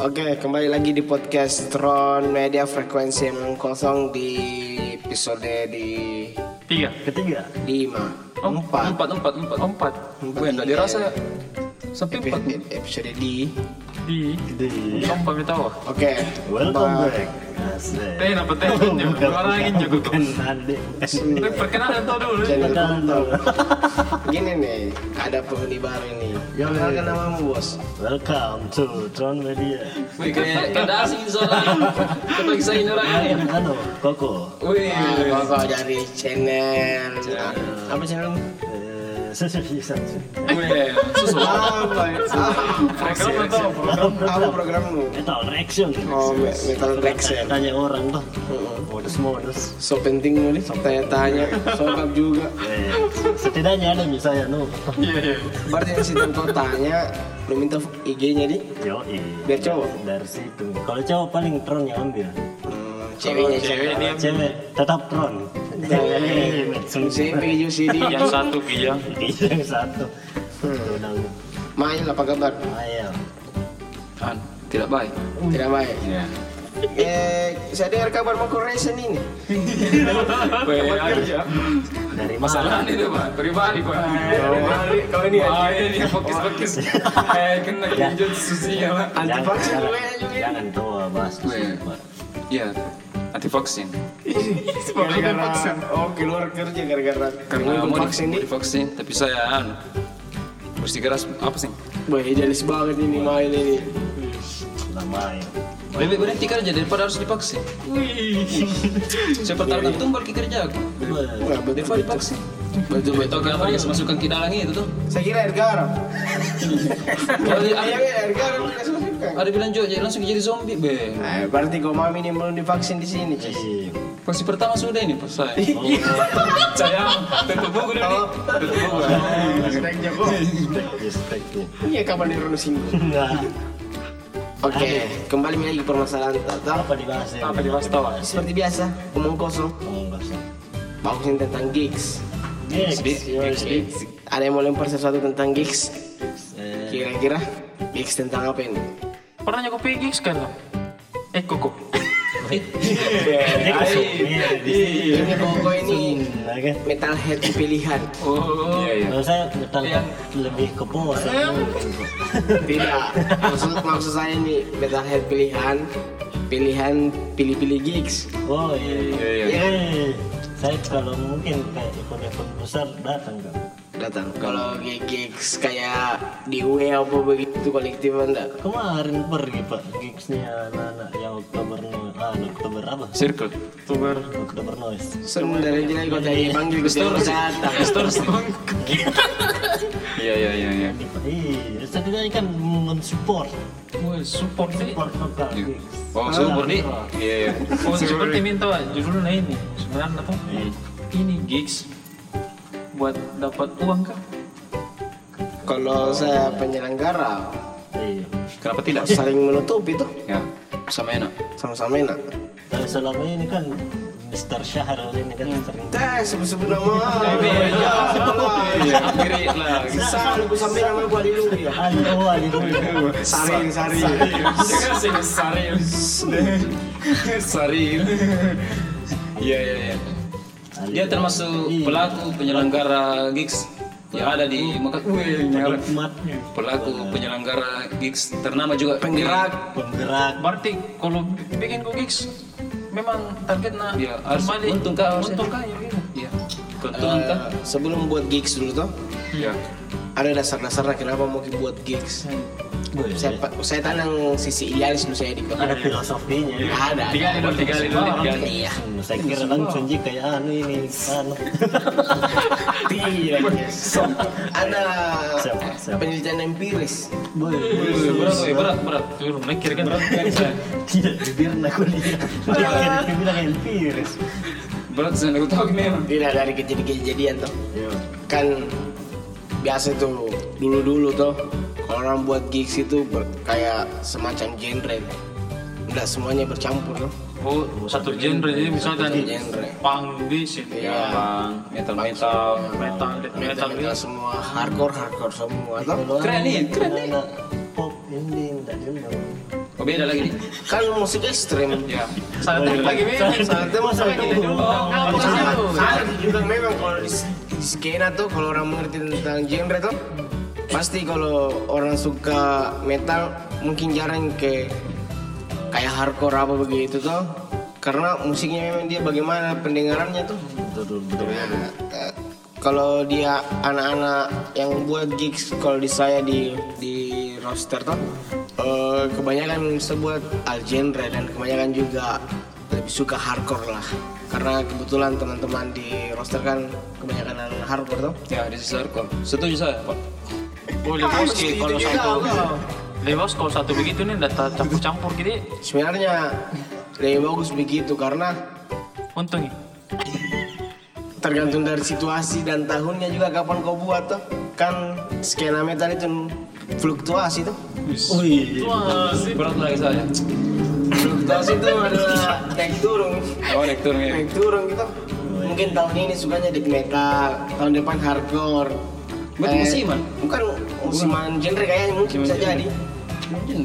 Oke, kembali lagi di podcast Tron Media Frekuensi yang kosong di episode di Tiga. Ketiga. lima Oh, empat empat, empat, empat, empat. Empat. Gue enggak dirasa empat. Epi- episode di. Di. Di tahu. Oke, Welcome Ba- back. Teh, apa teh? Orangin juga. Bukan Ande. Teh, Perkenalan tau dulu. Perkenalan dulu. Gini nih, ada penghuni baru ini. Ya, Kenalkan namamu bos. Welcome to Tron Media. Wih, kayak kayak ada asing soalnya. Kita ini orang. Anu, Koko. Wih. Nah, kok dari channel. Apa channelmu? Eh, sosialisasi. Wih, susu. Apa? ya? Perkenalan tahu program. Apa programmu? Metal Reaction. Oh, me- Metal Reaction. Tanya orang tuh. Modus-modus. So penting nih, tanya-tanya. Sokap juga. Setidaknya ada misalnya nu. Iya, iya. Berarti yang kau tanya, lu minta IG-nya di? Yo, Biar cowok. dari situ. Kalau cowok paling Tron yang ambil. Hmm, ceweknya Cewek cewek. ini Cewek tetap Tron. CV UCD. yang satu kijang. yang satu. Udah Main apa kabar? An, tidak baik. Tidak baik. Iya. Eh, saya dengar kabar mau Korean ini. Wih, kerja. Dari Masalah ini tuh, Pak. Pribadi, Pak. Kau ini Wah, ini fokus-fokus. Eh, kena kinjut susinya, Pak. anti Jangan, vaksin jangan, gue juga. jangan tua bahas di Anti vaksin. Gara-gara oh keluar kerja gara-gara Karena mau vaksin di, nih. vaksin, tapi saya anu mesti keras apa sih? Wah, idealis banget ini main ini. Namanya. Lebih berhenti kerja daripada harus divaksin. Saya pertaruhkan tumbal ke kerja aku. Wah, Daripada Betul betul kenapa dia masukkan ke dalam itu tuh? Saya kira air garam. Kalau dia- ada, air garam kita masukkan. ada bilang juga jadi langsung jadi zombie, be. Eh, berarti kau mami ini belum divaksin di sini, Cis. Iya. Vaksin pertama sudah ini pas saya. Saya tutup buku dulu nih. Tutup buku. Respect Joko. respect ya. Iya, kapan singgung. Nah, Oke, kembali lagi ke permasalahan Tata. apa dibahas ya? Apa dibahas tahu? Seperti biasa, omong kosong. Ngomong kosong. Bagusin tentang gigs. Ada yang mau lempar sesuatu tentang gigs? Eh, Kira-kira gigs tentang apa ini? Pernah nyoba gigs kan? Eh, koko. ini. Iya, sini. Ini Nah, kan? metalhead pilihan. Oh, iya iya. Kalau saya metal lebih ke pos. Tidak. Maksud maksud saya ini metalhead pilihan. Pilihan pilih-pilih gigs. Oh iya. Iya iya. Saya kalau mungkin kayak event-event besar datang kan. Datang. Kalau gigs kayak di UE apa begitu kolektif anda. Kemarin pergi pak gigsnya anak-anak yang Oktober ah, Oktober apa? Circle. Tuber. Oktober Noise. Sebenarnya jadi kau tadi panggil ke datang. Iya iya iya iya. Iya, setidaknya kan mensupport support support lokal Iya. gigs. Oh, support nih. Iya iya. Oh, seperti minta judulnya ini. Sebenarnya tuh ini gigs buat dapat uang kan? Kalau saya penyelenggara Iya. Kenapa tidak? saling menutupi tuh Ya, sama enak. sama-sama enak. Tapi selama ini kan Mr. Syahrul ini kan sering Teh sebut-sebut nama. Iya, akhirnya lah. Selalu ku sampai nama gua di ya. ada wah gitu. Saring, saring. Sari. Sari. Iya iya iya. Dia termasuk pelaku penyelenggara gigs yang ada di Mekah. Pelaku penyelenggara gigs ternama juga Penggerak. penggerak Berarti kalau bikin kok gigs memang targetnya ya, harus kembali. untung untung kah ya. Iya. Eh, sebelum buat gigs dulu tuh, Iya. ada dasar-dasarnya kenapa mau buat gigs. Boleh. Saya, saya tanang sisi idealis dulu saya di kota. ada filosofinya Ada. Tiga kali dulu, tiga kali dulu, tiga kali. Iya. Hmm, saya kira langsung jika kayak anu ini anu Tidak. Ada Siapa? Siapa? penelitian empiris. Berat, berat, berat. Turun, mikir kan berat. tidak bibirnya kuliah dia kira dia bilang empiris Berat, saya nggak tahu gimana. Tidak dari kejadian-kejadian tuh. Iya. Kan biasa tuh dulu-dulu tuh orang buat gigs itu ber- kayak semacam genre. Enggak semuanya bercampur tuh. Oh, satu genre jadi misalkan genre. punk di sini, Iya. punk, metal metal, metal, metal metal gitu. semua hardcore hardcore semua tuh. Kalau Keren nih, keren nih. pop indie enggak juga Oh beda lagi nih. kan musik ekstrim Ya. Saat itu lagi. Saat itu masa dulu. Oh, salah, itu? salah juga memang kalau di, di skena tuh kalau orang mengerti tentang genre tuh pasti kalau orang suka metal mungkin jarang ke kayak hardcore apa begitu tuh karena musiknya memang dia bagaimana pendengarannya tuh betul kalau dia anak-anak yang buat gigs kalau di saya di di roster tuh eh, kebanyakan sebuat al genre dan kebanyakan juga lebih suka hardcore lah karena kebetulan teman-teman di roster kan kebanyakan hardcore tuh Ya di circle. Setuju saya pak. Boleh bos Itu kalau juga, satu. kau. Lebos kalau satu begitu nih udah campur-campur gitu. sebenarnya lebih bagus begitu karena Untung ya. tergantung dari situasi dan tahunnya juga kapan kau buat tuh kan skena metal itu fluktuasi tuh Wih, Berat lagi saya. fluktuasi itu adalah naik turun Oh naik turun ya. naik turun gitu mungkin tahun ini sukanya death metal tahun depan hardcore Buat Eh, musiman? bukan. Musiman genre kayaknya mungkin bisa jadi.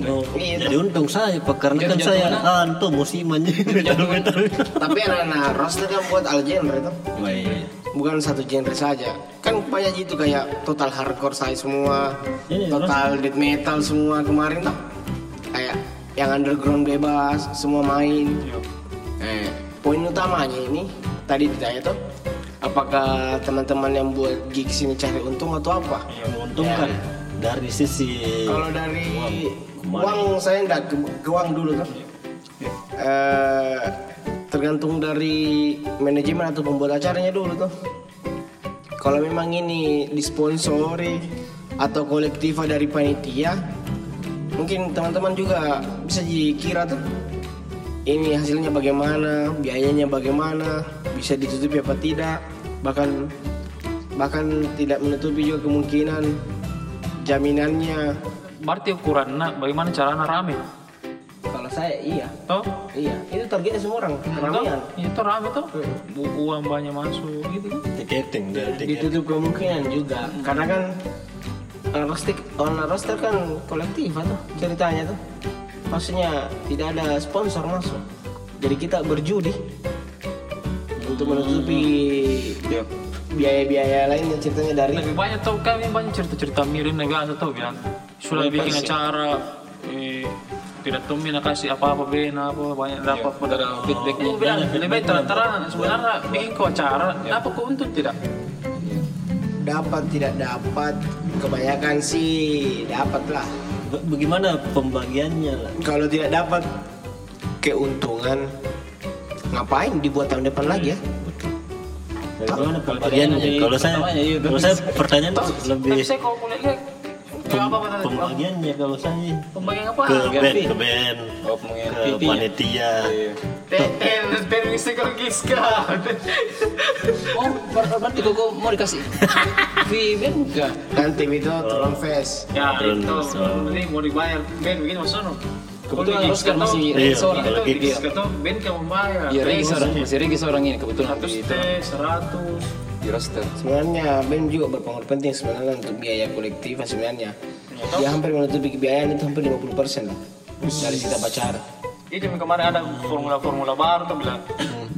Oh, Iya, jadi untung saya pak karena kan Jadi saya anto musiman metal metal. tapi anak-anak roster kan buat all genre Baik. bukan satu genre saja. Kan banyak itu kayak total hardcore saya semua Ini, total death metal semua kemarin tuh. Kayak yang underground bebas semua main. Eh, poin utamanya ini tadi ditanya tuh apakah teman-teman yang buat gigs ini cari untung atau apa? Yang menguntungkan dari sisi kalau dari Kemarin. uang saya enggak ke, ke uang dulu tuh Eh, tergantung dari manajemen atau pembuat acaranya dulu tuh. Kalau memang ini disponsori atau kolektiva dari panitia mungkin teman-teman juga bisa dikira tuh ini hasilnya bagaimana biayanya bagaimana bisa ditutupi apa tidak bahkan bahkan tidak menutupi juga kemungkinan jaminannya Berarti ukurannya bagaimana caranya rame. kalau saya iya Toh? iya itu targetnya semua orang keramaian Toh? Itu rame tuh. Bu- Uang banyak masuk gitu kan. tiketing dari tiket. ditutup kemungkinan juga karena kan roster on roster kan kolektif tuh ceritanya tuh maksudnya tidak ada sponsor masuk jadi kita berjudi untuk menutupi Ya. biaya-biaya lain yang ceritanya dari Lebih banyak tuh kami banyak cerita-cerita miring nih biasa tuh bilang sudah bikin acara eh, tidak tahu mina kasih apa-apa bena apa banyak dapat Iya, ada feedback Aku bilang lebih baik terang-terangan sebenarnya bikin kau acara dapat kau untung tidak? Dapat tidak dapat kebanyakan sih dapat lah Ba- Bagaimana pembagiannya? Lah? kalau tidak dapat keuntungan ngapain dibuat tahun depan lagi ya? Bagaimana pembagiannya? di Kalau saya, iya, kalau saya pertanyaan lebih saya kalau kuliah pembagiannya kalau saya pembagian apa? Ke band, ke band, Oh pengen ke PT. panitia. Iya. Musical giska Oh ber- berarti kok mau dikasih fee band enggak? dan tim itu turun face ya itu ini mau dibayar band begini maksudnya Kebetulan Oscar gigs masih Iya, seorang. kalau Itu gigs. band kamu bayar. Iya Regi seorang. Masih Regi seorang ini kebetulan seratus di, T seratus. Di roster. sebenarnya band juga berpengaruh penting sebenarnya untuk biaya kolektif sebenarnya. Dia hampir menutupi kebiayaan itu hampir 50 persen dari setiap acara Ini kemarin ada formula-formula baru tuh bilang.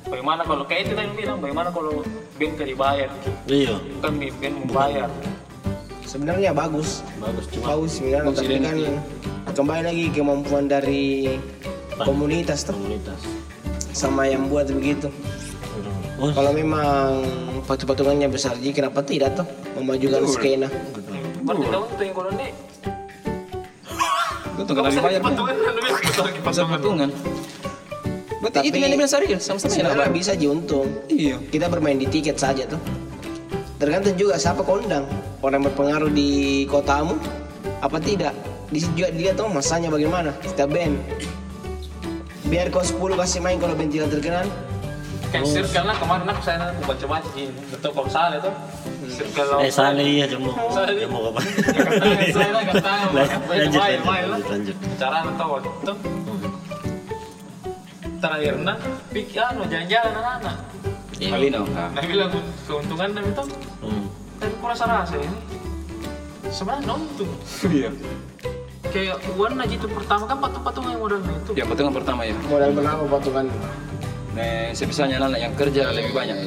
Bagaimana kalau kayak itu tadi bilang bagaimana kalau band gak dibayar Iya, kan band membayar sebenarnya bagus. Bagus cuma bagus sebenarnya tapi kan kembali lagi kemampuan dari komunitas tuh. Komunitas. sama yang buat begitu. Oh, kalau memang patung-patungannya besar jadi kenapa tidak tuh memajukan skena? Berarti tahu tuh yang kalau ini Itu kan? lagi Pasal patungan. Berarti itu yang dibilang Saril sama-sama ya sebenarnya bisa aja untung Iya. kita bermain di tiket saja tuh. Tergantung juga siapa kondang orang yang berpengaruh di kotamu apa tidak di situ juga dilihat tuh masanya bagaimana setiap band biar kau 10 kasih main kalau band tidak terkenal kayak circle lah kemarin aku saya aku baca-baca gini betul kalau salah tuh circle eh salah iya jemu. Salah. Jemu apa? Ya, kata. Lanjut, lanjut, lanjut, lanjut. cara tahu itu terakhirnya pikir anu jalan-jalan anak-anak. Nah. nah bilang keuntungan dan itu Aku rasa rasa ini sebenarnya untung Iya. kayak Wan aja itu pertama kan patung-patung yang modalnya itu. Yang patungan pertama ya. Modal berapa patungan? Nah, sebisanya anak yang kerja lebih banyak.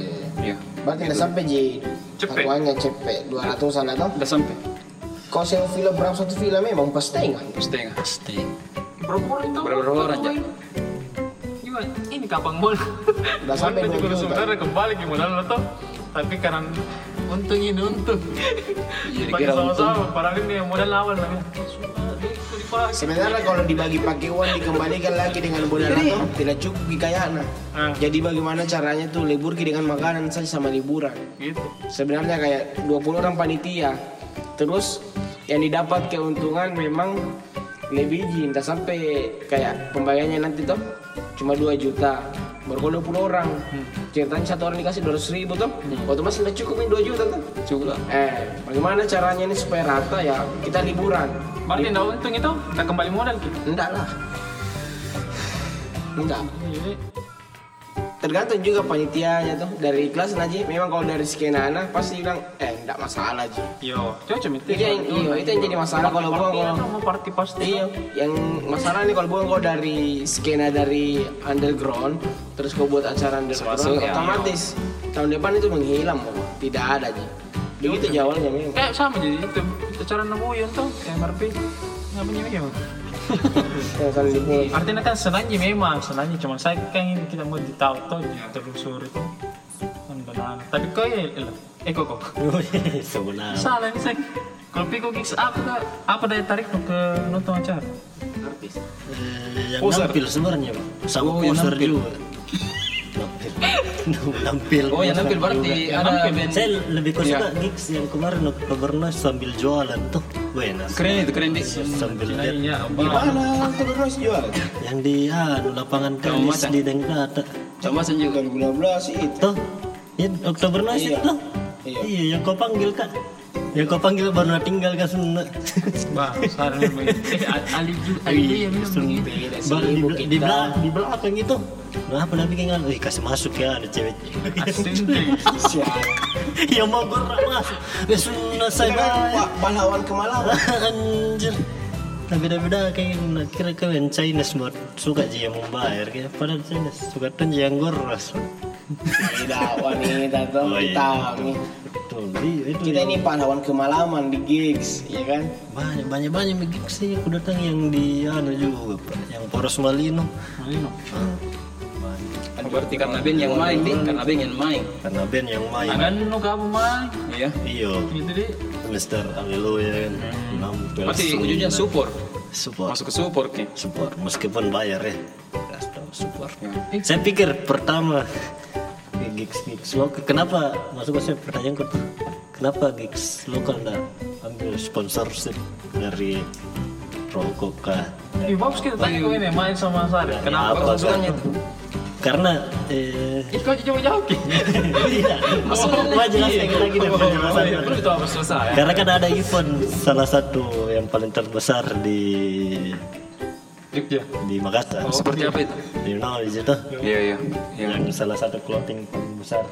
Iya. Berarti udah sampai ji Cepet. Patungannya cepet 200 an atau? Udah sampai. Kau sewa film berapa satu film memang pas setengah. Setengah. Pasti. Berapa orang tahu? Berapa orang? Gimana? Ini kapan mall? Udah sampai dua juta. sebenarnya kembali ke modal lo tuh. Tapi karena untung ini untung. Kira sama-sama. Padahal ini yang modal awal namanya. Sebenarnya kalau dibagi pakai uang dikembalikan lagi dengan modal atau tidak cukup kekayaan. Ah. Jadi bagaimana caranya tuh libur ki dengan makanan saja sama liburan. Gitu. Sebenarnya kayak 20 orang panitia. Terus yang didapat keuntungan memang lebih ji, entah sampai kayak pembayarannya nanti tuh cuma 2 juta. Baru kalau 20 orang. Ceritanya satu orang dikasih 200 ribu tuh. Otomatis udah cukup nih 2 juta tuh. Cukup lah. Eh, bagaimana caranya ini supaya rata ya kita liburan. Berarti enggak untung itu, kita kembali modal gitu. Enggak lah. Enggak. Tergantung juga panitianya tuh dari kelas aja. Memang kalau dari sekian anak pasti bilang eh enggak masalah aja. yo, itu. Itu yang iya, itu yang jadi masalah kalau gua kalau party pasti. Iya, yang masalah nih kalau gua kau dari skena dari underground terus kau buat acara underground Masuk, ya. otomatis tahun depan itu menghilang kok. Tidak ada aja. Begitu jawabnya memang. Kayak sama jadi itu acara Namuyun tuh, MRP. Punya memang. Yang saling dibuat. Artinya kan senangnya memang, senangnya cuma saya kan ini kita mau ditahu tuh telusuri itu kan benar. Tapi kok ya, elah. eh kok kok Sebenarnya. salah nih saya. Kalau Piko Gigs apa? Apa daya tarik ke nonton acara? Eh, yang nampil sebenarnya Pak. sama Oh, yang poster nampil. juga nampil nampil Oh, yang nampil berarti ada nampil. band. saya lebih ke Iya. suka gigs yang kemarin Oktobernas sambil jualan tuh buenas Keren itu, keren di. sambil lihat Iya, Di mana terus jual? yang di anu lapangan tenis di Denggata Coba sen juga. 2015 itu. tuh ya Oktobernas Iya. itu Iya. iya yang kau panggil kak yang kau panggil baru tinggal kan Sunda Bah, memang. Eh, Ali juga, Ali yang sih, Baru di, di, belakang, di belakang itu Nah, apa nabi kan? Wih, kasih masuk ya ada cewek. Ya mau gerak masuk. Ya sunnah saya kan pahlawan kemalawan. Anjir. Nah, beda-beda kayak kira kalian Chinese buat suka aja yang membayar kayak padahal Chinese suka tuh yang goros. Tidak wanita tuh kita. Betul. Iya, itu Kita ini pahlawan kemalaman di gigs, ya kan? banyak banyak banyak begitu sih aku datang yang di anu juga yang Poros Malino. Malino. Ah. Berarti karena band yang main di, karena band yang main. Karena band yang main. Agan nu kamu main. Iya. Iya, Gitu deh. Mister Haleluya kan. Nampil Berarti semua. ujungnya support. support. Masuk ke support ki. support meskipun bayar ya. Support. Ya. Saya pikir pertama gigs gigs lokal kenapa masuk ke saya pertanyaan tuh kenapa gigs lokal nggak ambil sponsorship dari rokok kah Ih, bagus kita tanya kau ini main sama Sari. Kenapa? apa keunggulannya? karena eh Ih, kau jauh jauh ki. tidak mau jelaskan lagi deh penjelasannya. Belum itu apa selesai. karena kan ada event salah satu yang paling terbesar di Jogja. di Makassar Seperti apa itu? di knowledge itu Iya iya. Iya. yang salah satu clothing paling besar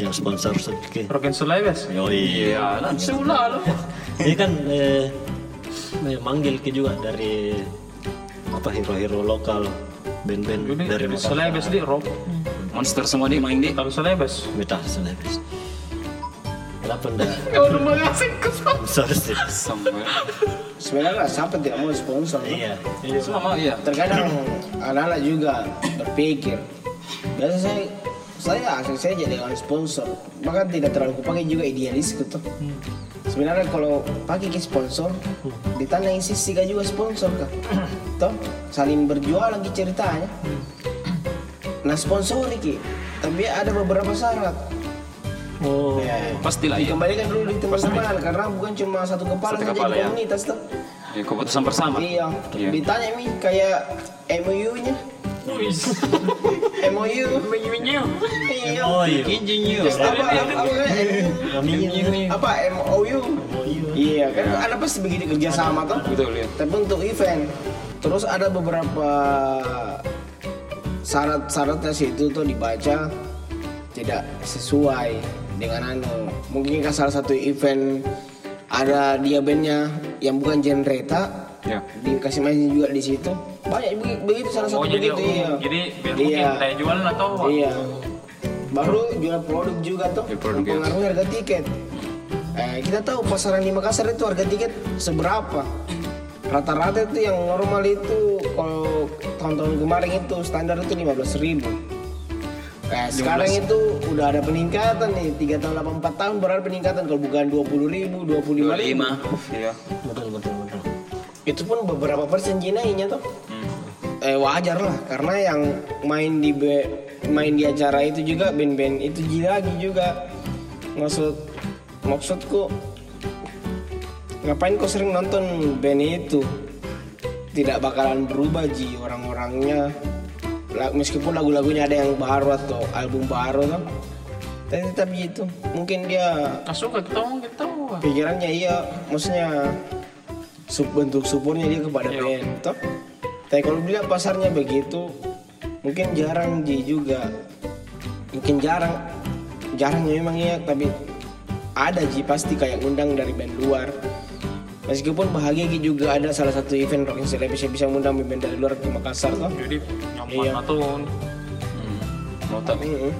yang sponsor sedikit Roken Sulawes. Yoi. Iya. Sebelah lo. Ini kan eh, manggil ke juga dari apa hero-hero lokal band-band dari di Makassar. Sulawes di rock. monster semua di main di. Kalau Sulawes. Celebes. Kenapa enggak Kau udah ngasih ke sponsorship? Sampai. Sebenarnya siapa tidak mau sponsor? Iya. Semua mau iya. Terkadang anak-anak juga berpikir. Biasa saya saya asing saja dengan sponsor. Bahkan tidak terlalu kupakai juga idealis gitu. Sebenarnya kalau pakai ke sponsor, ditanya isi sih juga sponsor kah? Toh saling berjualan ke ceritanya. Nah sponsor ki, tapi ada beberapa syarat. Oh, Ya, Pastilah iya. dikembalikan dulu di teman-teman karena bukan cuma satu kepala Satu saja kepala, ya. komunitas tuh. Ya, keputusan bersama. Iya. Iya. Ditanya mi kayak MOU-nya. MOU. Iya. iya. Injinyo. Terus apa apa MOU? Iya kan ada pasti begitu kerja sama tuh. Betul ya. Tapi untuk event terus ada beberapa syarat-syaratnya situ tuh dibaca tidak sesuai dengan anu mungkin kan salah satu event ada dia bandnya yang bukan genreta Ya. dikasih main juga di situ. Banyak begitu, salah satu Oh jadi begitu iya. jadi biar Iya. mungkin daya jual atau iya. Baru jual produk juga tuh. Produk, ya. harga tiket. Eh, kita tahu pasaran di Makassar itu harga tiket seberapa? Rata-rata itu yang normal itu kalau tahun-tahun kemarin itu standar itu 15.000 ribu Eh, sekarang itu udah ada peningkatan nih. 3 tahun 84 tahun berarti peningkatan. Kalau bukan 20 ribu 25 ribu. 25. Iya. betul betul betul. Itu pun beberapa persen jinainya tuh. Eh wajar lah. Karena yang main di be- main di acara itu juga band-band itu lagi juga. Maksud maksudku ngapain kau sering nonton band itu? Tidak bakalan berubah ji orang-orangnya meskipun lagu-lagunya ada yang baru atau album baru tuh. Tapi tetap gitu mungkin dia suka kita tahu pikirannya iya maksudnya sub bentuk supportnya dia kepada Iya. band toh. Tapi kalau dilihat pasarnya begitu mungkin jarang Ji juga. Mungkin jarang jarangnya memang iya tapi ada Ji pasti kayak undang dari band luar meskipun bahagia juga ada salah satu event rock yang bisa bisa mengundang band dari luar ke Makassar toh. Jadi nyaman Iya. atau Mau tapi Mm-mm.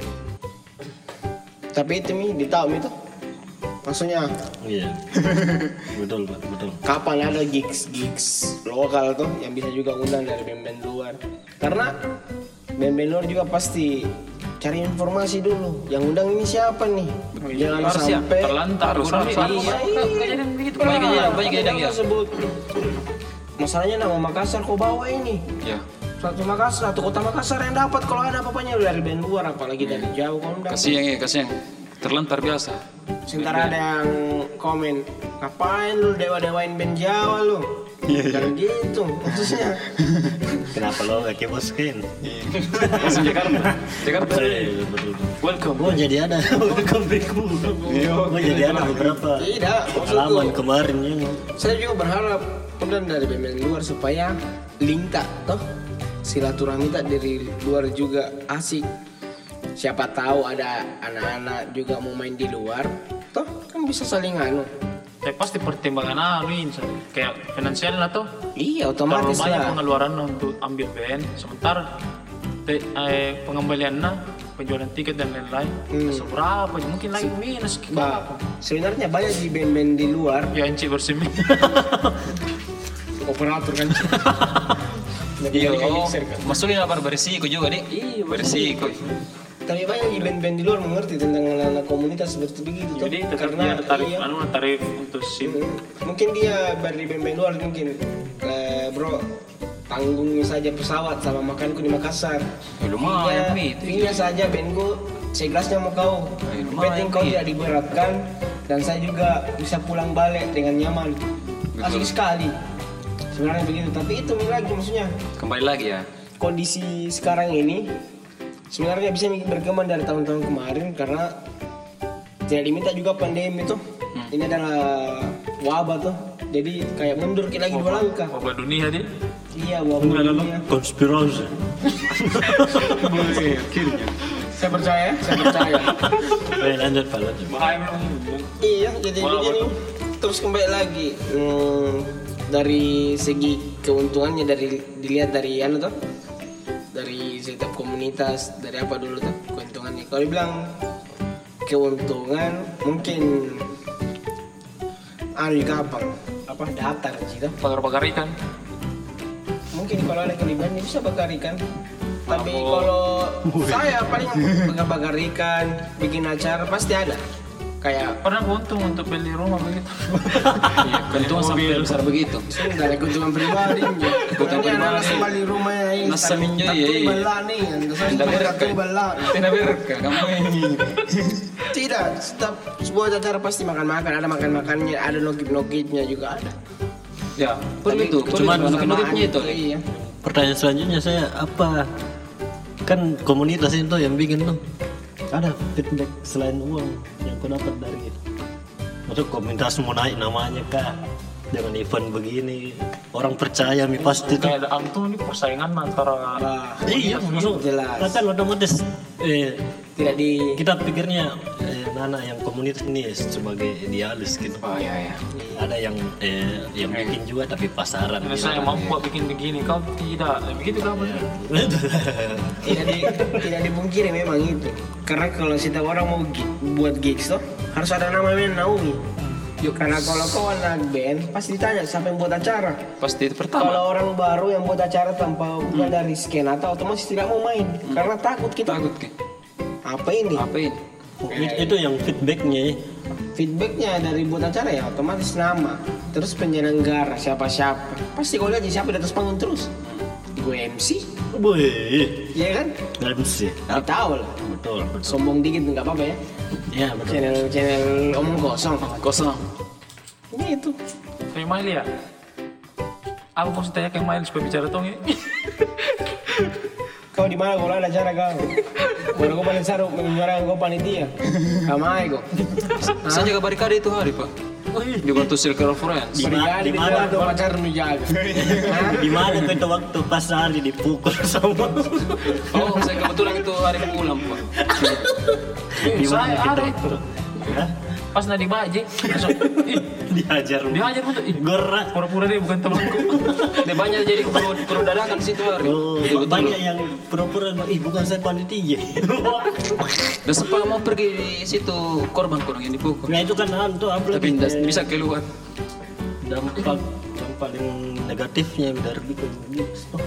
tapi itu mi ditahu mi tuh maksudnya iya. Betul betul. kapan ada gigs gigs lokal tuh yang bisa juga undang dari band-band luar? Karena band-band luar juga pasti cari informasi dulu. Yang undang ini siapa nih jangan harus ya sampai terlantar Harus, kurang harus. Iya, iya. Banyak kejadian, banyak kejadian, jangan ya. sebut masalahnya nama Makassar kau bawa ini ya. satu Makassar satu kota Makassar yang dapat kalau ada apa-apanya dari band luar apalagi dari jauh kau undang Kasihan ya, kasihan. Terlantar biasa. Sementara ada yang komen, ngapain lu dewa-dewain band Jawa lu? Jangan gitu, maksudnya. kenapa lo gak keboskin Masuk Jakarta. Jakarta. welcome Gue jadi ada welcome back Gue jadi ada beberapa Tidak, pengalaman maksudku. kemarin ya Saya juga berharap undang dari band luar supaya link tak toh silaturahmi tak dari luar juga asik. Siapa tahu ada anak-anak juga mau main di luar, toh kan bisa saling anu. Eh pasti pertimbangan anu ini kayak finansial lah tuh Iya, terlalu otomatis banyak lah. pengeluaran untuk ambil band sementara te- eh, pengembaliannya penjualan tiket dan lain-lain Hmm. seberapa mungkin lagi minus Bah, sebenarnya banyak di band-band di luar ya Enci bersemi operator kan. Iya, oh, kan. maksudnya apa beresiko juga nih? Iya, beresiko. Tapi banyak band-band di luar mengerti tentang anak-anak komunitas seperti begitu toh. jadi tetap karena ada tarif iya, anu tarif untuk sim mm, mungkin dia dari band-band luar mungkin eh, bro tanggungnya saja pesawat sama makanku di Makassar. Ya, lumayan, Fee-nya- fee-nya saja bandku segelasnya mau kau. Lumayan, Penting kau tidak diberatkan dan saya juga bisa pulang balik dengan nyaman. Asik sekali. Sebenarnya begitu, tapi itu lagi maksudnya Kembali lagi ya. kondisi sekarang ini sebenarnya bisa berkembang dari tahun-tahun kemarin karena tidak diminta juga pandemi tuh. Ini adalah wabah tuh. Jadi kayak mundur kita lagi dua langkah. wabah dunia dia Iya, wabah dunia. konspirasi Saya percaya, saya percaya. Eh, lanjut Pak lanjut iya, jadi begini. Terus kembali lagi hmm, dari segi keuntungannya dari dilihat dari anu tuh dari setiap komunitas dari apa dulu tuh keuntungannya? Kalau dibilang keuntungan mungkin anu juga apa? Apa datar gitu bakar-bakar ikan. Mungkin kalau ada kelebihan bisa bakar ikan. Tapi kalau saya paling bakar-bakar ikan bikin acara pasti ada kayak pernah untung untuk beli rumah begitu Iya, keuntungan sampai besar begitu. Ada keuntungan pribadi Keuntungan pribadi. balik rumah ini Nasa minyo, iya, iya. bala nih Tidak berkah. Tidak berkah kamu ini. Tidak Setiap sebuah acara pasti makan-makan Ada makan-makannya Ada nokip-nokipnya juga ada Ya, perlu itu. Cuman itu. Nukip-nukipnya itu. Iya pertanyaan selanjutnya saya apa kan komunitas itu yang bikin tuh ada feedback selain uang yang kau dapat dari Maksud komunitas mau naik namanya kak. Dengan event begini. Orang percaya mi pasti. Tuh kayak ada antu nih persaingan antara Bah, iya masuk Jelas. Kan otomatis eh, Tidak di kita pikirnya eh, anak-anak yang komunitas ini sebagai idealis gitu. Oh iya iya. Ada yang eh, yang bikin juga tapi pasaran. Karena saya mampu bikin begini, kau tidak. Begitu kamu. tidak di, tidak dipungkiri memang itu karena kalau setiap orang mau gi- buat gigs tuh harus ada nama yang naungi Yuk. karena kalau kau anak band pasti ditanya siapa yang buat acara Pasti itu pertama. kalau orang baru yang buat acara tanpa bukan dari skena atau otomatis tidak mau main karena takut kita Takut ke. Apa ini Apa ini? It- itu yang feedbacknya ya. feedbacknya dari buat acara ya otomatis nama terus penyelenggara siapa siapa pasti kau lihat siapa di atas panggung terus gue MC Boy, ya kan. Nggak tahu lah Betul, betul. sombong dikit nggak apa-apa ya Ya betul. channel channel omong kosong Kosong. ini itu Kayak Mail ya. Aku mau tanya kayak Mail supaya bicara tong ya. Kau di mana kalau ada acara kau? Baru kau paling saru menyuarakan kau panitia. Kamai kau. Saya jaga barikade itu hari pak. Dibantu Circle of Friends. Di ma- Berikali di di mana? mana tuh pacar nu jaga. Di mana tuh itu waktu pas hari dipukul sama Oh saya kebetulan itu hari pulang pak. di mana kita? itu. Pas nadi baje, Dihajar. dihajar betul. Gerak. Pura-pura dia bukan temanku. Dia banyak jadi perlu perlu dadakan situ hari. Oh, Iya, betul. banyak yang pura-pura ih bukan saya panitia. Dan sempat mau pergi di situ korban korban yang dipukul. nah itu kan hantu apa Tapi tidak bisa keluar. dampak yang paling negatifnya dari bikin tuh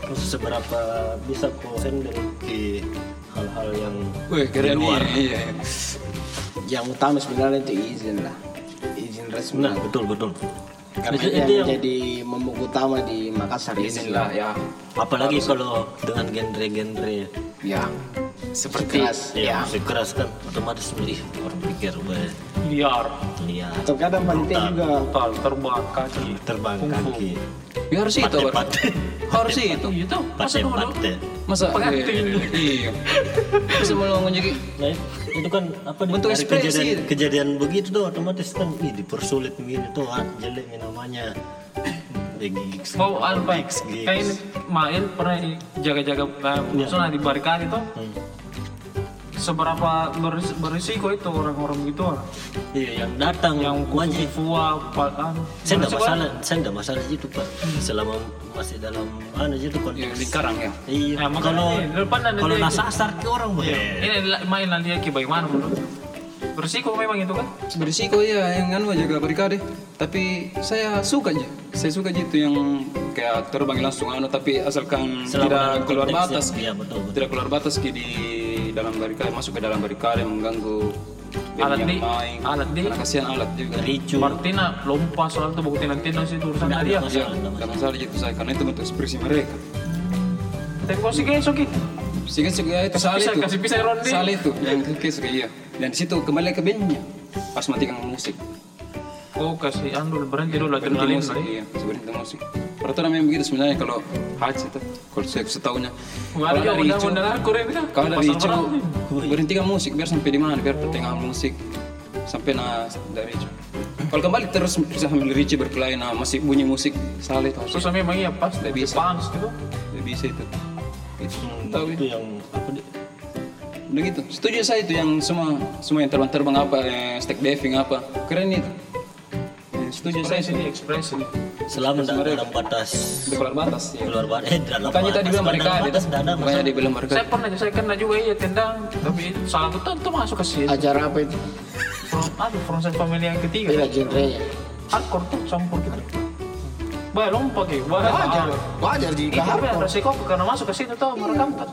terus seberapa bisa handle di hal-hal yang Wih keren luar. Iya. Iya. Yang utama sebenarnya itu izin lah. Izin resmi. Nah, betul betul. Karena itu, itu yang yang jadi momok utama di Makassar Izin ini. lah ya. apalagi kalau dengan genre-genre Ya. Seperti Keras. ya, musik keras kan otomatis ih, orang pikir wah Liar, lihat Terkadang panitia juga. Total terbang kaki, terbang kaki ya harus itu Harus itu. Itu masa pate Masa Pengantin. Iya. Bisa melongo jadi nah itu kan apa nih, Bentuk ekspresi. kejadian kejadian begitu tuh otomatis kan ih dipersulit begini tuh ah, jelek nih namanya. Gigs Oh, gigs. kayak Mail pernah jaga-jaga uh, misalnya di barikade itu? Hmm. Seberapa beris- berisiko itu orang-orang gitu ah. iya yang datang yang wajib fua apa anu saya kan? masalah saya enggak masalah itu pak selama masih dalam anu itu ya, konteks lingkaran ya. iya Nah, makanya kalau ini, kalau nasasar ke orang boleh ini la- main nanti ya bagaimana menurut berisiko memang itu kan Berisiko ya yang anu jaga barikade. Tapi saya suka aja. Saya suka gitu yang kayak terbang langsung anu tapi asalkan Selama tidak keluar batas. yang- iya, betul, betul. Tidak keluar batas ki di dalam barikade masuk ke dalam barikade mengganggu Alat di main. alat di Karena kasihan alat juga. ricu Martina lompat soal tuh bukti nanti nanti itu urusan dia. Ya, tidak masalah gitu saya karena itu bentuk ekspresi mereka. tapi kau sih kayak soki Sih kan suka itu salah itu. kasih pisah ronde. Salah itu yang kayak suka iya. Dan di situ kembali ke bandnya. Pas matikan musik. Oh kasih andul berhenti dulu Berhenti adrenalin musik, lah iya, berhenti musik. Peraturan memang begitu sebenarnya kalau haji itu, kalau saya setahunya. Ada dari kan kalau dari berapa? berhentikan musik biar sampai di mana, biar pertengahan musik sampai nah dari Icu. Kalau kembali terus bisa sambil Ricci berkelahi, nah masih bunyi musik salah itu. terus memang iya pas lebih bisa. panas gitu Tidak bisa itu. Itu tahu itu ya. yang apa di Udah gitu. Setuju saya itu yang semua semua yang terbang-terbang apa, eh, stack diving apa, keren itu. Setuju saya nih ekspresi selama da- dalam batas Di keluar batas. Ya. keluar batas eh dalam Makanya tadi batas. bilang Kalau dalam barikade batas itu. enggak ada Makanya dia bilang saya barikade. pernah saya kena juga iya tendang tapi salah betul tuh masuk ke sini acara apa itu? Aduh proses family yang ketiga Tidak genrenya. hardcore tuh campur gitu Bah, lompat ya, Wajar, wajar jika Itu resiko karena masuk ke situ tuh merekam tuh.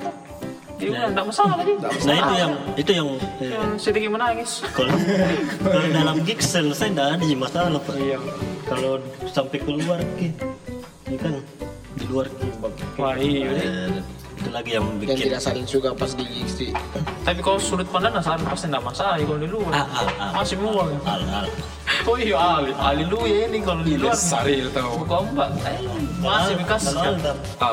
Dia bilang enggak masalah lagi. nah itu yang itu yang eh, Yang sedikit menangis. kalau kalau dalam gig selesai enggak ada masalah pak Iya. kalau sampai keluar ki ini kan di luar ki bak- Wah, iya. eh, itu lagi yang Yang bikin tidak saling suka pas di gigs di Tapi kalau sudut pandang saat pasti enggak masalah ya kalau di luar. ah ah ah Masih mual. al al Oh iya, Ali, Ali lu ya ini kalau di luar. Saril tahu. Buka ombak. Eh, Masih bekas. Al.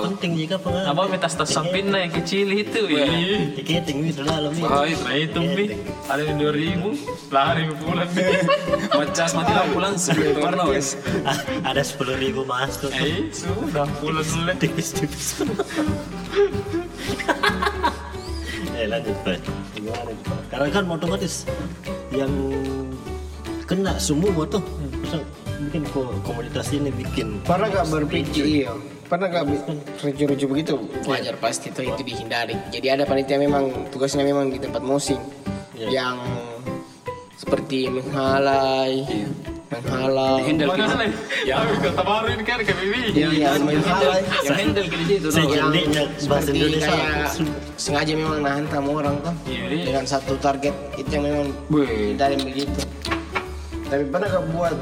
penting jika pengen Apa metas tas samping naik kecil itu ya. tiketing itu dalam ini Ah, itu. Nah itu mi, ada yang dua ribu, lari pulang. Macas mati lampu langsung itu warna wes. Ada sepuluh ribu masuk Eh, sudah pulang dulu. tipis-tipis eh lanjut pak. Karena kan otomatis yang kena semua tuh. Bikin ko- komunitas ini bikin Pernah gak berpikir iya? Pernah gak rujuk-rujuk begitu? Wajar pasti itu itu dihindari. Jadi ada panitia memang tugasnya memang di tempat musing Iya. yang seperti menghalai, Iya. menghalau. Nih? Ya, kata baru ini kan ke Bibi. Iya, iya, menghalai. Yang handle kita itu bahasa Seperti Indonesia. kayak sengaja memang nahan tamu orang tuh Iya, dengan satu target itu yang memang dari begitu. Tapi pernah gak buat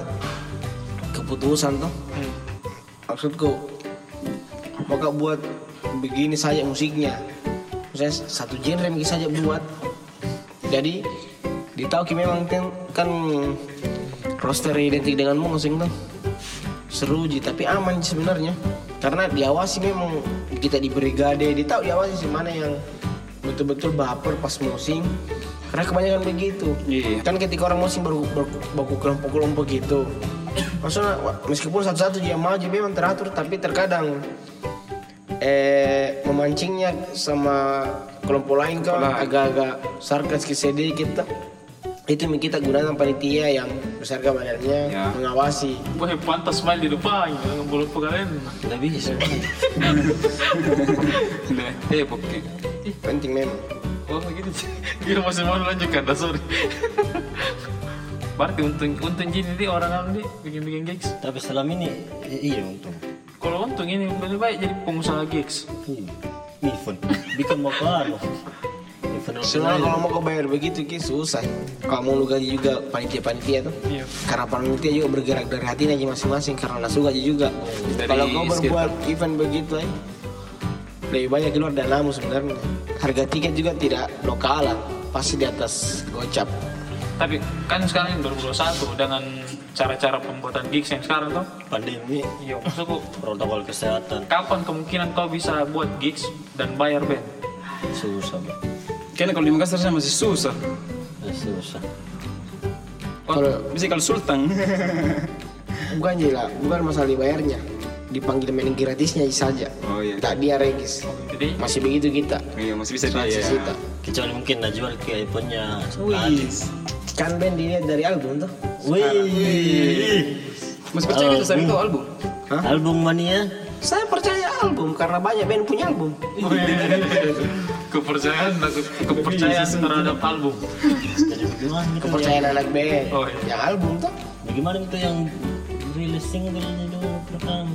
keputusan tuh? Maksudku mau gak buat begini saja musiknya. Misalnya satu genre mungkin saja buat. Jadi ditahu ki memang kan, kan roster identik dengan musik tuh seru ji tapi aman sebenarnya karena diawasi memang kita di brigade ditahu diawasi sih mana yang betul-betul baper pas musim karena kebanyakan begitu Iya. kan ketika orang musim baru baru- baku kelompok-kelompok gitu maksudnya meskipun satu-satu dia maju memang teratur tapi terkadang eh memancingnya sama kelompok lain kan agak-agak sarkas ke sedikit tuh. itu yang kita gunakan panitia yang besar badannya Ya. mengawasi Wah, pantas main di depan, dengan bulu kalian. Nggak bisa. Udah, eh pokoknya. penting memang Oh, gitu. Gila masih mau lanjutkan, dah sorry. Berarti untung untung gini nih orang-orang nih bikin-bikin gigs. Tapi selama ini i- iya untung. Kalau untung ini lebih baik jadi pengusaha gigs. Iya. Event. Bikin mau anu? Event Sebenarnya kalau mau kau bayar begitu ki susah. Kalau mau lu gaji juga panitia-panitia tuh. Iya. Karena panitia juga bergerak dari hatinya aja masing-masing karena nafsu gaji juga. Kalau kau berbuat event begitu ay, lebih banyak keluar danamu sebenarnya. Harga tiket juga tidak lokalan, pasti di atas gocap. Tapi kan sekarang ini 2021 dengan cara-cara pembuatan gigs yang sekarang tuh. pandemi Iya, maksudku protokol kesehatan kapan kemungkinan kau bisa buat gigs dan bayar band? susah. Kayaknya kalau di Makassar saya masih susah. Ya, susah. Kalau bisa kalau Sultan. Bukan gila, bukan masalah dibayarnya. Dipanggil main gratisnya saja. Oh iya. Tak dia regis. Jadi Masih begitu kita. Iya masih bisa dia. Masih kita. Kecuali mungkin nak jual ke iPhone-nya. Wih, kan band dilihat dari album tuh. Wih. Masih percaya kita sering tahu album. Album mania. Saya percaya album karena banyak band punya album. kepercayaan kepercayaan terhadap album. Itu Kepercayaan anak band. Oh, iya. Yang album tuh. Bagaimana itu yang rilis singlenya dulu pertama?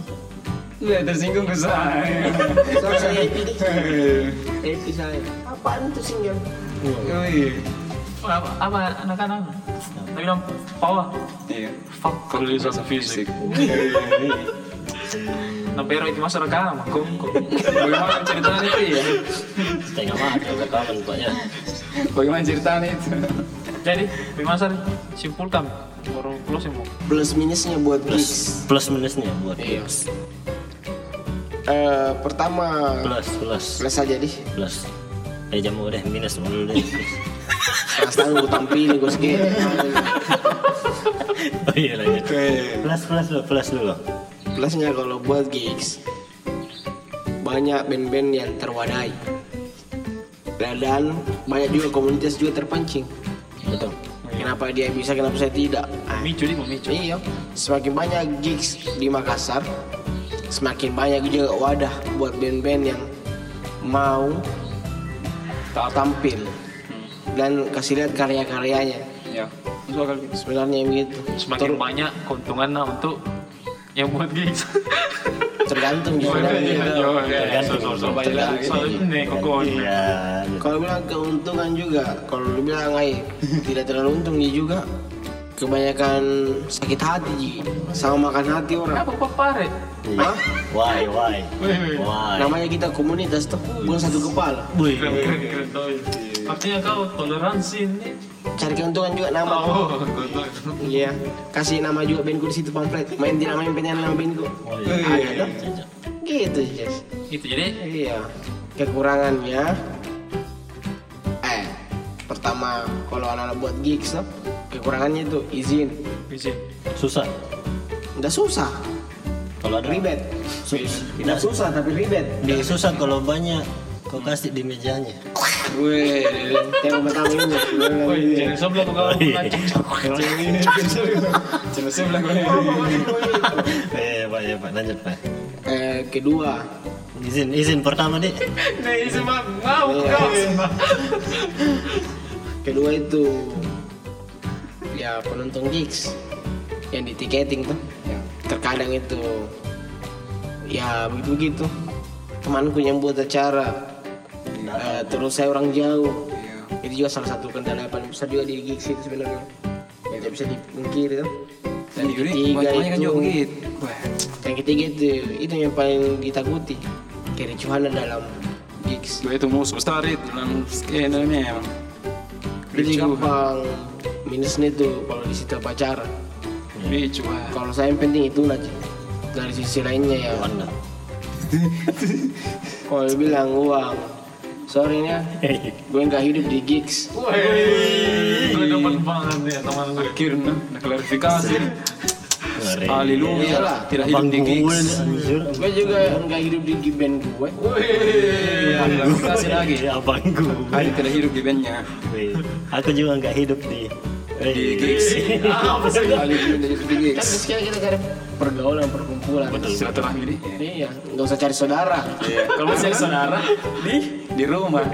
Iya tersinggung ke saya. Soalnya saya happy deh. Happy saya. Apaan tuh single? Oh iya. Apa, apa anak-anak? Lagi dong, power. Iya. Fuck perilisan fisik. Nah, pero itu masa rekaman, kok. Bagaimana ceritanya itu ya? Setengah mati rekaman pak ya. Bagaimana ceritanya itu? Jadi, bagaimana sih? Simpulkan. Baru closing mau. Plus minusnya buat gigs. Plus minusnya buat Iya. Eh, pertama plus plus plus aja deh. plus. Eh jamu udah minus dulu deh. Setengah setengah gue tampil gue segini. oh iya lanjut. Plus plus dulu plus dulu. Plusnya kalau buat gigs banyak band-band yang terwadai. Dan banyak juga komunitas juga terpancing. Betul. Kenapa dia bisa, kenapa saya tidak? Ah, Memicu dia memicu. Iya, semakin banyak gigs di Makassar, semakin banyak juga wadah buat band-band yang mau tampil dan kasih lihat karya-karyanya. Ya. Gitu. Sebenarnya begitu. Semakin Ter- banyak keuntungannya untuk yang buat gigs. tergantung iya, sebenarnya. iya, iya. Kalau bilang keuntungan juga, kalau lu bilang ay tidak terlalu untung dia juga kebanyakan sakit hati Ji. sama makan hati orang. Apa papare? Hah? Why why why? Namanya kita komunitas tuh, bukan satu kepala. Wih. Keren, keren, keren. Iya. Artinya kau toleransi ini. Cari keuntungan juga nama. Oh. Iya, kasih nama juga bandku di situ pamflet. Main di nama penyanyi nama bandku. Oh, Ada iya. tuh. Gitu, Jess. Itu jadi Iya. Kekurangannya eh pertama kalau anak-anak buat gigs tuh kekurangannya itu izin. bisa. Susah. Nggak susah, Kalau ada ribet. Sus- Tidak susah tapi ribet. Nggak susah kalau banyak kau kasih di mejanya. Weh, Tengok pertama ini. Woi, jangan sebelah tuh kalau ini. cuma sebelah gue. Eh, Pak, ya Pak, lanjut Pak. Eh, kedua, Izin, izin pertama deh. Nah, ini semua mau kau. kedua itu ya penonton gigs yang di tiketing tuh. Terkadang itu ya begitu. Temanku yang buat acara, Eh, terus saya orang jauh. Itu juga salah satu kendala yang paling besar juga di gigs itu sebenarnya. Yang tidak bisa dipungkiri tuh. Dan Dan yang ketiga banyak kan itu, juga yang ketiga itu itu yang paling ditakuti kericuhan dalam gigs. gue itu musuh besar itu dalam skena memang. Jadi gampang minusnya tuh kalau di situ pacaran. ricu. wah. Kalau saya yang penting itu aja. Dari sisi lainnya ya, kalau dia bilang uang, sorry ya, gue nggak hidup di gigs. Gue demen banget ya teman gue. Akhirnya, nah klarifikasi. Haleluya, Iyalah. tidak hidup di gigs. Gue juga nggak hidup di gig band gue. Klarifikasi lagi. Abang gue. Ali tidak hidup di bandnya. Aku juga nggak hidup di Di gigs. Ali tidak hidup di Kan gigs. di sini kita cari pergaulan, perkumpulan. Silaturahmi di. Iya, nggak usah cari saudara. Kalau masih ada saudara di di rumah.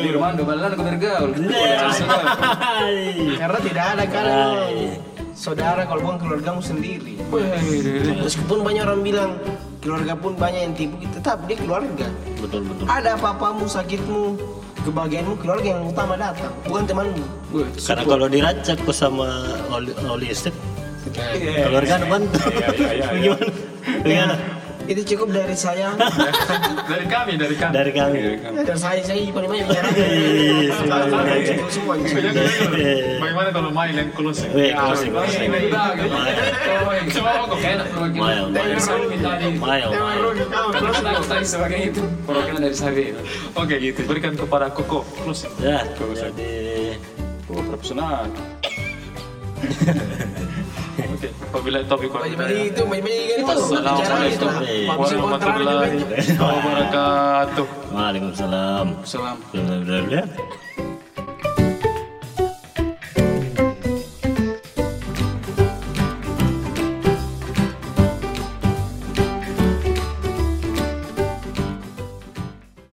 Di rumah dobalan aku bergaul. Hai. Karena tidak ada kan saudara kalau bukan keluargamu sendiri. Meskipun banyak orang bilang keluarga pun banyak yang tipu, tetap dia keluarga. Betul betul. Ada apa-apamu, sakitmu, kebahagiaanmu, keluarga yang utama datang, bukan temanmu. Karena kalau diracak kok sama oli, oli listrik, keluarga ada bantu. Gimana? Gimana? Itu cukup dari saya. Dari kami, dari kami. Dari kami. dari saya, saya paling banyak bicara. Saya cukup semua. Bagaimana kalau main yang closing? Weh, closing, closing. Coba kok enak mayo. Mayo, mayo. tadi sebagai itu perwakilan dari Sabi. Oke, gitu. Berikan kepada Koko closing. Ya, jadi Oh, profesional. Oke, apabila topik Banyak-banyak itu, banyak-banyak itu. Assalamualaikum warahmatullahi wabarakatuh. Waalaikumsalam. Salam. Blablabla.